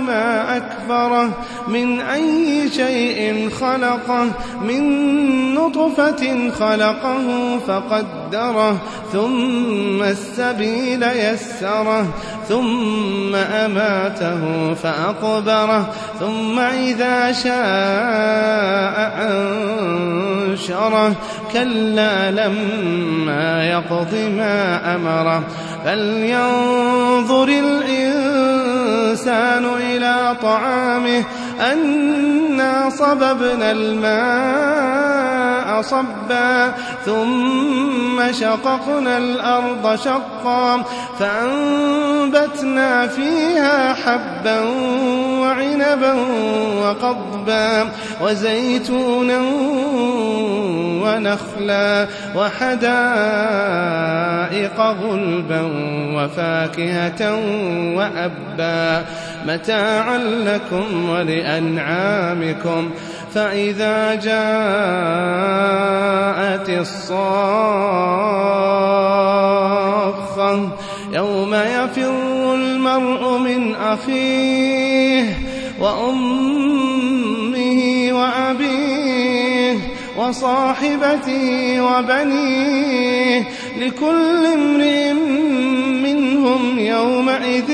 ما أكفره من أي شيء خلقه من نطفة خلقه فقدره ثم السبيل يسره ثم أماته فأقبره ثم إذا شاء أنشره. كلا لما يقض ما أمره فلينظر الإنسان إلى طعامه أنا صببنا الماء صبا ثم شققنا الأرض شقا فأنبتنا فيها حبا وعنبا وقضبا وزيتونا ونخلا وحدائق غلبا وفاكهة وأبا متاعا لكم ولأنعامكم فإذا جاءت الصاخة يوم يفر المرء من أخيه وأمه وأبيه وصاحبته وبنيه لكل امرئ منهم يومئذ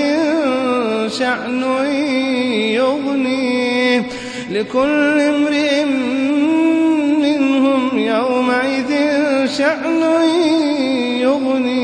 شأن يغنيه لكل امرئ منهم يومئذ شأن يغنيه